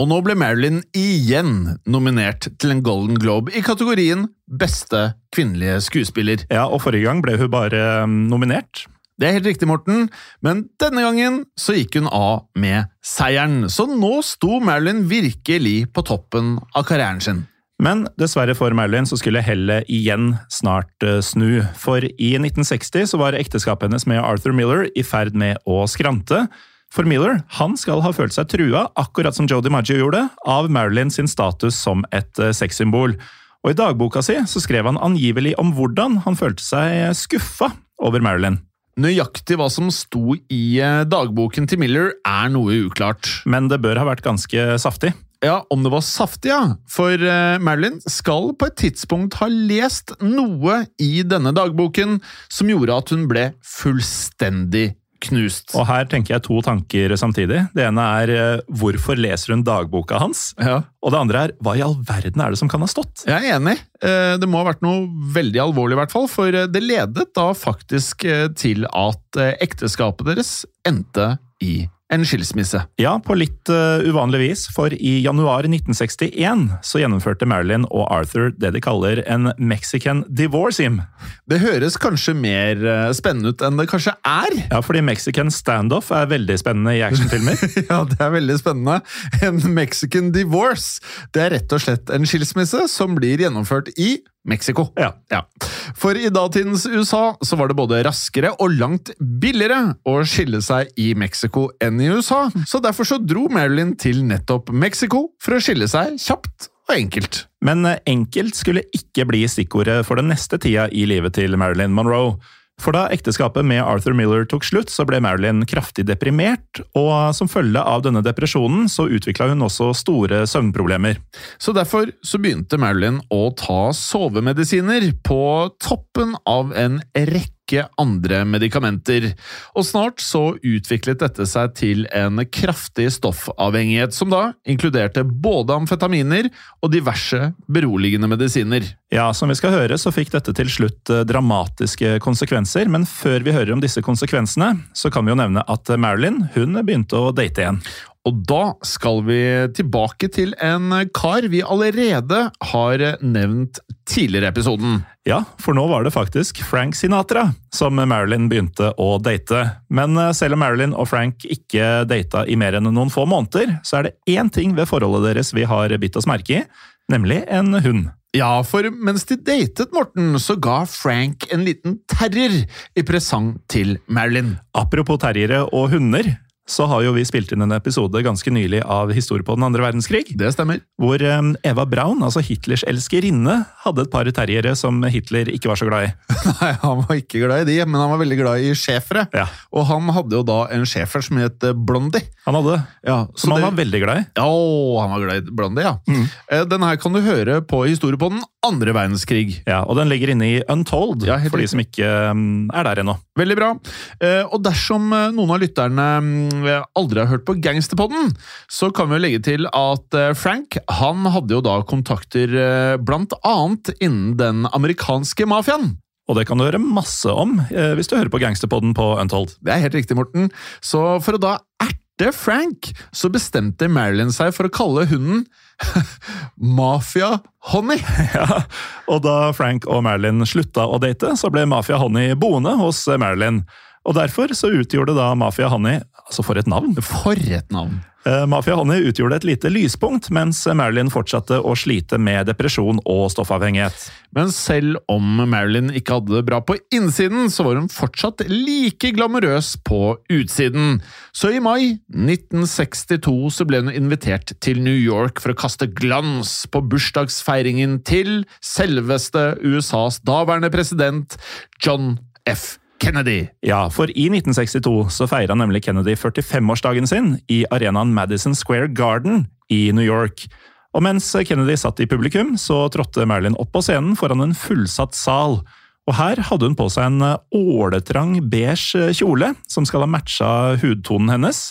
Og nå ble Marilyn igjen nominert til en Golden Globe i kategorien Beste kvinnelige skuespiller. Ja, og forrige gang ble hun bare um, nominert. Det er helt riktig, Morten, men denne gangen så gikk hun av med seieren, så nå sto Marilyn virkelig på toppen av karrieren sin. Men dessverre for Marilyn så skulle hellet igjen snart uh, snu, for i 1960 så var ekteskapet hennes med Arthur Miller i ferd med å skrante. For Miller han skal ha følt seg trua, akkurat som Joe DiMaggio gjorde, av Marilyn sin status som et uh, sexsymbol. Og I dagboka si så skrev han angivelig om hvordan han følte seg skuffa over Marilyn. Nøyaktig hva som sto i eh, dagboken til Miller, er noe uklart. Men det bør ha vært ganske saftig. Ja, om det var saftig, ja. For uh, Marilyn skal på et tidspunkt ha lest noe i denne dagboken som gjorde at hun ble fullstendig knust. Og her tenker jeg to tanker samtidig. Det ene er eh, hvorfor leser hun dagboka hans? Ja. Og det andre er hva i all verden er det som kan ha stått? Jeg er enig. Eh, det må ha vært noe veldig alvorlig, i hvert fall. For eh, det ledet da faktisk til at ekteskapet deres endte i en skilsmisse. Ja, på litt uh, uvanlig vis, for i januar 1961 så gjennomførte Marilyn og Arthur det de kaller en Mexican divorce, him. Det høres kanskje mer uh, spennende ut enn det kanskje er? Ja, fordi Mexican standoff er veldig spennende i actionfilmer. ja, det er veldig spennende. En Mexican divorce, det er rett og slett en skilsmisse som blir gjennomført i Mexico. Ja. ja. For i datidens USA så var det både raskere og langt billigere å skille seg i Mexico enn i USA, så derfor så dro Marilyn til nettopp Mexico for å skille seg kjapt og enkelt. Men eh, enkelt skulle ikke bli stikkordet for den neste tida i livet til Marilyn Monroe. For da ekteskapet med Arthur Miller tok slutt, så ble Marilyn kraftig deprimert, og som følge av denne depresjonen så utvikla hun også store søvnproblemer. Så derfor så begynte Marilyn å ta sovemedisiner på toppen av en rekke andre medikamenter, og snart så utviklet dette seg til en kraftig stoffavhengighet, som da inkluderte både amfetaminer og diverse beroligende medisiner. Ja, som vi skal høre, så fikk dette til slutt eh, dramatiske konsekvenser, men før vi hører om disse konsekvensene, så kan vi jo nevne at Marilyn hun begynte å date igjen. Og da skal vi tilbake til en kar vi allerede har nevnt tidligere i episoden. Ja, for nå var det faktisk Frank Sinatra som Marilyn begynte å date. Men eh, selv om Marilyn og Frank ikke data i mer enn noen få måneder, så er det én ting ved forholdet deres vi har bitt oss merke i, nemlig en hund. Ja, for mens de datet Morten, så ga Frank en liten terrier i presang til Marilyn. Apropos terriere og hunder, så har jo vi spilt inn en episode ganske nylig av Historie på den andre verdenskrig. Det stemmer. Hvor eh, Eva Braun, altså Hitlers elskerinne, hadde et par terriere som Hitler ikke var så glad i. Nei, han var ikke glad i de, men han var veldig glad i schæfere. Ja. Og han hadde jo da en schæfer som het eh, Blondie. Han hadde, Ja, så som han det- var veldig glad i. Ja, han var glad i Blondie, ja. Mm. Den her kan du høre på Historie på den andre verdenskrig. Ja, Og den ligger inne i Untold, Ja, for de som ikke mm, er der ennå. Veldig bra. Eh, Og dersom eh, noen av lytterne mm, aldri har hørt på Gangsterpodden, så kan vi jo legge til at eh, Frank han hadde jo da kontakter eh, blant annet innen den amerikanske mafiaen. Og det kan du høre masse om eh, hvis du hører på Gangsterpodden på Untold. Det er helt riktig, Morten. Så for å da erte Frank, så bestemte Marilyn seg for å kalle hunden Mafia Honey. Ja, og da Frank og Marilyn slutta å date, så ble Mafia Honey boende hos Marilyn. Og derfor så utgjorde da Mafia Honey Altså, for et navn! For et navn! Eh, Mafia Honey utgjorde et lite lyspunkt, mens Marilyn fortsatte å slite med depresjon og stoffavhengighet. Men selv om Marilyn ikke hadde det bra på innsiden, så var hun fortsatt like glamorøs på utsiden. Så i mai 1962 så ble hun invitert til New York for å kaste glans på bursdagsfeiringen til selveste USAs daværende president John F. Kennedy. Ja, for i 1962 så feira nemlig Kennedy 45-årsdagen sin i arenaen Madison Square Garden i New York. Og mens Kennedy satt i publikum, så trådte Marilyn opp på scenen foran en fullsatt sal. Og her hadde hun på seg en åletrang beige kjole som skal ha matcha hudtonen hennes.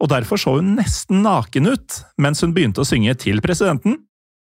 Og derfor så hun nesten naken ut mens hun begynte å synge til presidenten.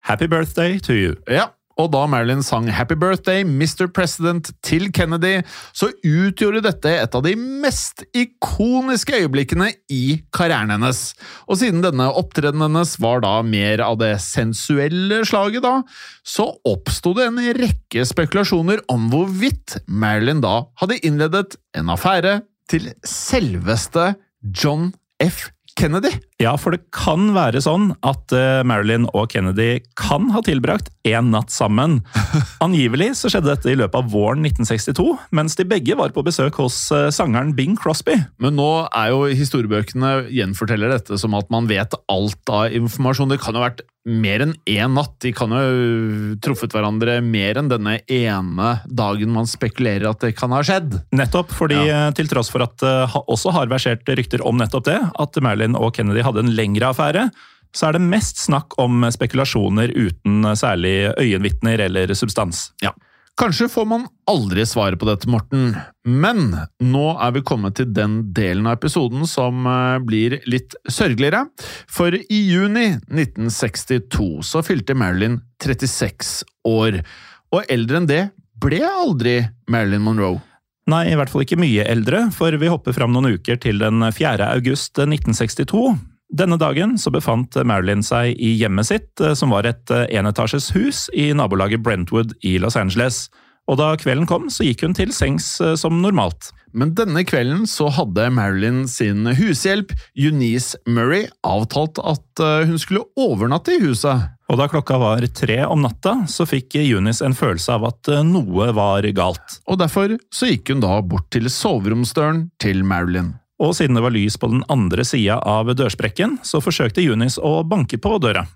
Happy birthday to you. Ja, og da Marilyn sang Happy Birthday, Mr. President til Kennedy, så utgjorde dette et av de mest ikoniske øyeblikkene i karrieren hennes. Og siden denne opptredenen hennes var da mer av det sensuelle slaget, da, så oppsto det en rekke spekulasjoner om hvorvidt Marilyn da hadde innledet en affære til selveste John F. Kennedy. Ja, for det kan være sånn at eh, Marilyn og Kennedy kan ha tilbrakt én natt sammen. Angivelig så skjedde dette i løpet av våren 1962, mens de begge var på besøk hos eh, sangeren Bing Crosby. Men nå er jo historiebøkene gjenforteller dette som at man vet alt av informasjon. Det kan jo ha vært mer enn én natt. De kan jo truffet hverandre mer enn denne ene dagen man spekulerer at det kan ha skjedd. Nettopp fordi ja. til tross for at det også har versert rykter om nettopp det, at Marilyn og Kennedy hadde en lengre affære, så er det mest snakk om spekulasjoner uten særlig øyenvitner eller substans. Ja. Kanskje får man aldri svaret på dette, Morten, men nå er vi kommet til den delen av episoden som eh, blir litt sørgeligere. For i juni 1962 så fylte Marilyn 36 år, og eldre enn det ble aldri Marilyn Monroe. Nei, i hvert fall ikke mye eldre, for vi hopper fram noen uker til den 4. august 1962. Denne dagen så befant Marilyn seg i hjemmet sitt, eh, som var et eh, enetasjes hus i nabolaget Brentwood i Los Angeles. Og da kvelden kom, så gikk hun til sengs eh, som normalt. Men denne kvelden så hadde Marilyn sin hushjelp, Eunice Murray, avtalt at hun skulle overnatte i huset. Og da klokka var tre om natta, så fikk Eunice en følelse av at noe var galt. Og derfor så gikk hun da bort til soveromsdøren til Marilyn. Og siden det var lys på den andre sida av dørsprekken, så forsøkte Eunice å banke på døra.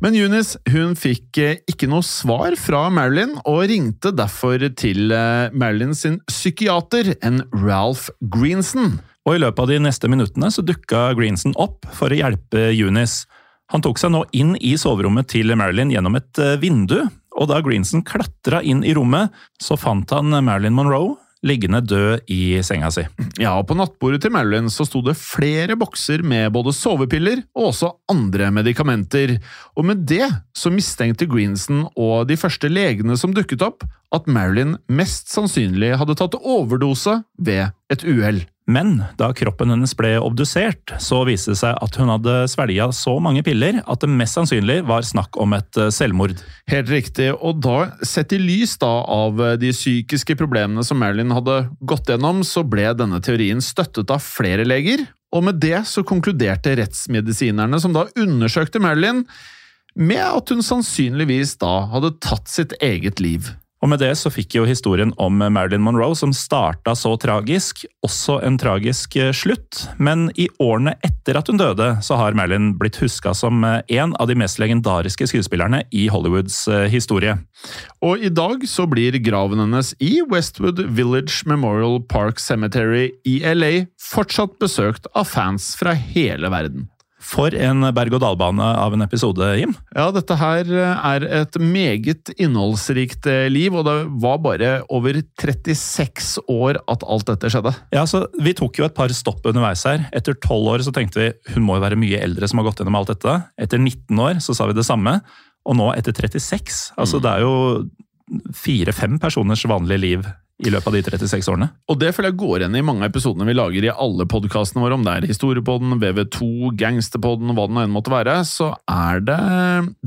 Men Eunice hun fikk eh, ikke noe svar fra Marilyn, og ringte derfor til eh, Marilyn sin psykiater, en Ralph Greenson. Og i løpet av de neste minuttene så dukka Greenson opp for å hjelpe Eunice. Han tok seg nå inn i soverommet til Marilyn gjennom et eh, vindu, og da Greenson klatra inn i rommet, så fant han Marilyn Monroe liggende død i senga si. Ja, og På nattbordet til Marilyn så sto det flere bokser med både sovepiller og også andre medikamenter. Og med det så mistenkte Greenson og de første legene som dukket opp, at Marilyn mest sannsynlig hadde tatt overdose ved et uhell. Men da kroppen hennes ble obdusert, så viste det seg at hun hadde svelga så mange piller at det mest sannsynlig var snakk om et eh, selvmord. Helt riktig, og da, sett i lys da av eh, de psykiske problemene som Marilyn hadde gått gjennom, så ble denne teorien støttet av flere leger, og med det så konkluderte rettsmedisinerne som da undersøkte Marilyn, med at hun sannsynligvis da hadde tatt sitt eget liv. Og med det så fikk jo historien om Marilyn Monroe, som starta så tragisk, også en tragisk eh, slutt. Men i årene etter at hun døde, så har Marilyn blitt huska som eh, en av de mest legendariske skuespillerne i Hollywoods eh, historie. Og i dag så blir graven hennes i Westwood Village Memorial Park Cemetery i LA fortsatt besøkt av fans fra hele verden. For en berg-og-dal-bane av en episode, Jim. Ja, dette her er et meget innholdsrikt eh, liv, og det var bare over 36 år at alt dette skjedde. Ja, så Vi tok jo et par stopp underveis her. Etter 12 år så tenkte vi hun må jo være mye eldre som har gått gjennom alt dette. Etter 19 år så sa vi det samme. Og nå etter 36. Altså, mm. det er jo fire-fem personers vanlige liv i løpet av de 36 årene. Og det føler jeg går igjen i mange av episodene vi lager i alle podkastene våre, om det er Historiepodden, VV2, Gangsterpodden, hva det nå enn måtte være, så er det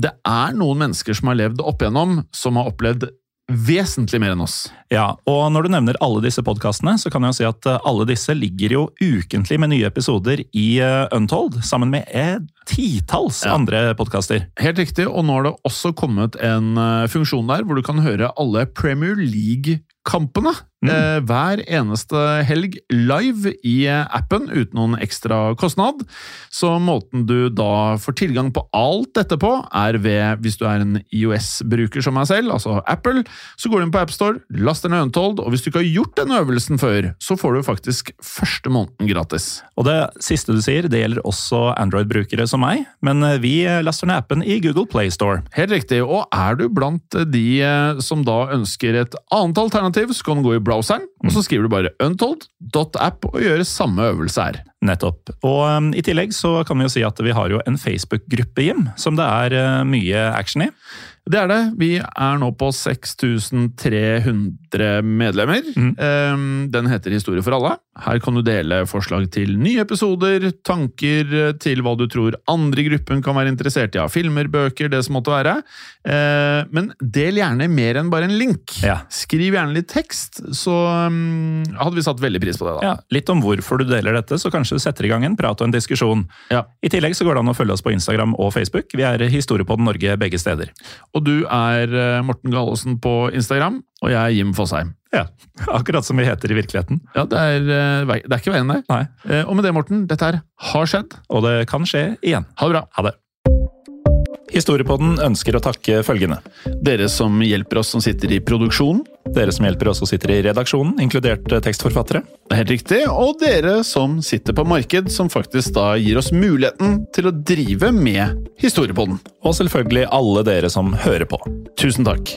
Det er noen mennesker som har levd opp igjennom, som har opplevd vesentlig mer enn oss. Ja, og når du nevner alle disse podkastene, så kan jeg jo si at eh, alle disse ligger jo ukentlig med nye episoder i eh, Untold, sammen med et titalls ja. andre podkaster. Helt riktig, og nå har det også kommet en eh, funksjon der hvor du kan høre alle Premier League kampene mm. eh, hver eneste helg live i appen uten noen ekstra kostnad. Så måten du da får tilgang på alt dette på, er ved, hvis du er en IOS-bruker som meg selv, altså Apple, så går du inn på AppStore, laster ned Untold, og hvis du ikke har gjort denne øvelsen før, så får du faktisk første måneden gratis. Og det siste du sier, det gjelder også Android-brukere som meg, men eh, vi laster ned appen i Google Play Store. Helt riktig, og er du blant de eh, som da ønsker et annet alternativ alternativ så kan du gå i browseren, og så skriver du bare untold.app og gjøre samme øvelse her. Nettopp. Og um, I tillegg så kan vi jo si at vi har jo en Facebook-gruppe, Jim, som det er uh, mye action i. Det er det. Vi er nå på 6300 medlemmer. Mm. Den heter Historie for alle. Her kan du dele forslag til nye episoder, tanker til hva du tror andre i gruppen kan være interessert i av filmer, bøker, det som måtte være. Ehm, men del gjerne mer enn bare en link. Ja. Skriv gjerne litt tekst, så hadde vi satt veldig pris på det. da. Ja, litt om hvorfor du deler dette, så kanskje du setter i gang en prat og en diskusjon. Ja. I tillegg så går det an å følge oss på Instagram og Facebook. Vi er Historiepodden Norge begge steder. Og du er eh, Morten Gallosen på Instagram, og jeg er Jim Fosheim. Ja, Akkurat som vi heter i virkeligheten. Ja, Det er, eh, det er ikke veien der. Nei. Eh, og med det, Morten, dette her har skjedd. Og det kan skje igjen. Ha det bra. Ha det. Historiepodden ønsker å takke følgende. Dere som hjelper oss som sitter i produksjonen. Dere som hjelper oss som sitter i redaksjonen, inkludert tekstforfattere. Det er helt riktig. Og dere som sitter på marked, som faktisk da gir oss muligheten til å drive med Historiepodden. Og selvfølgelig alle dere som hører på. Tusen takk.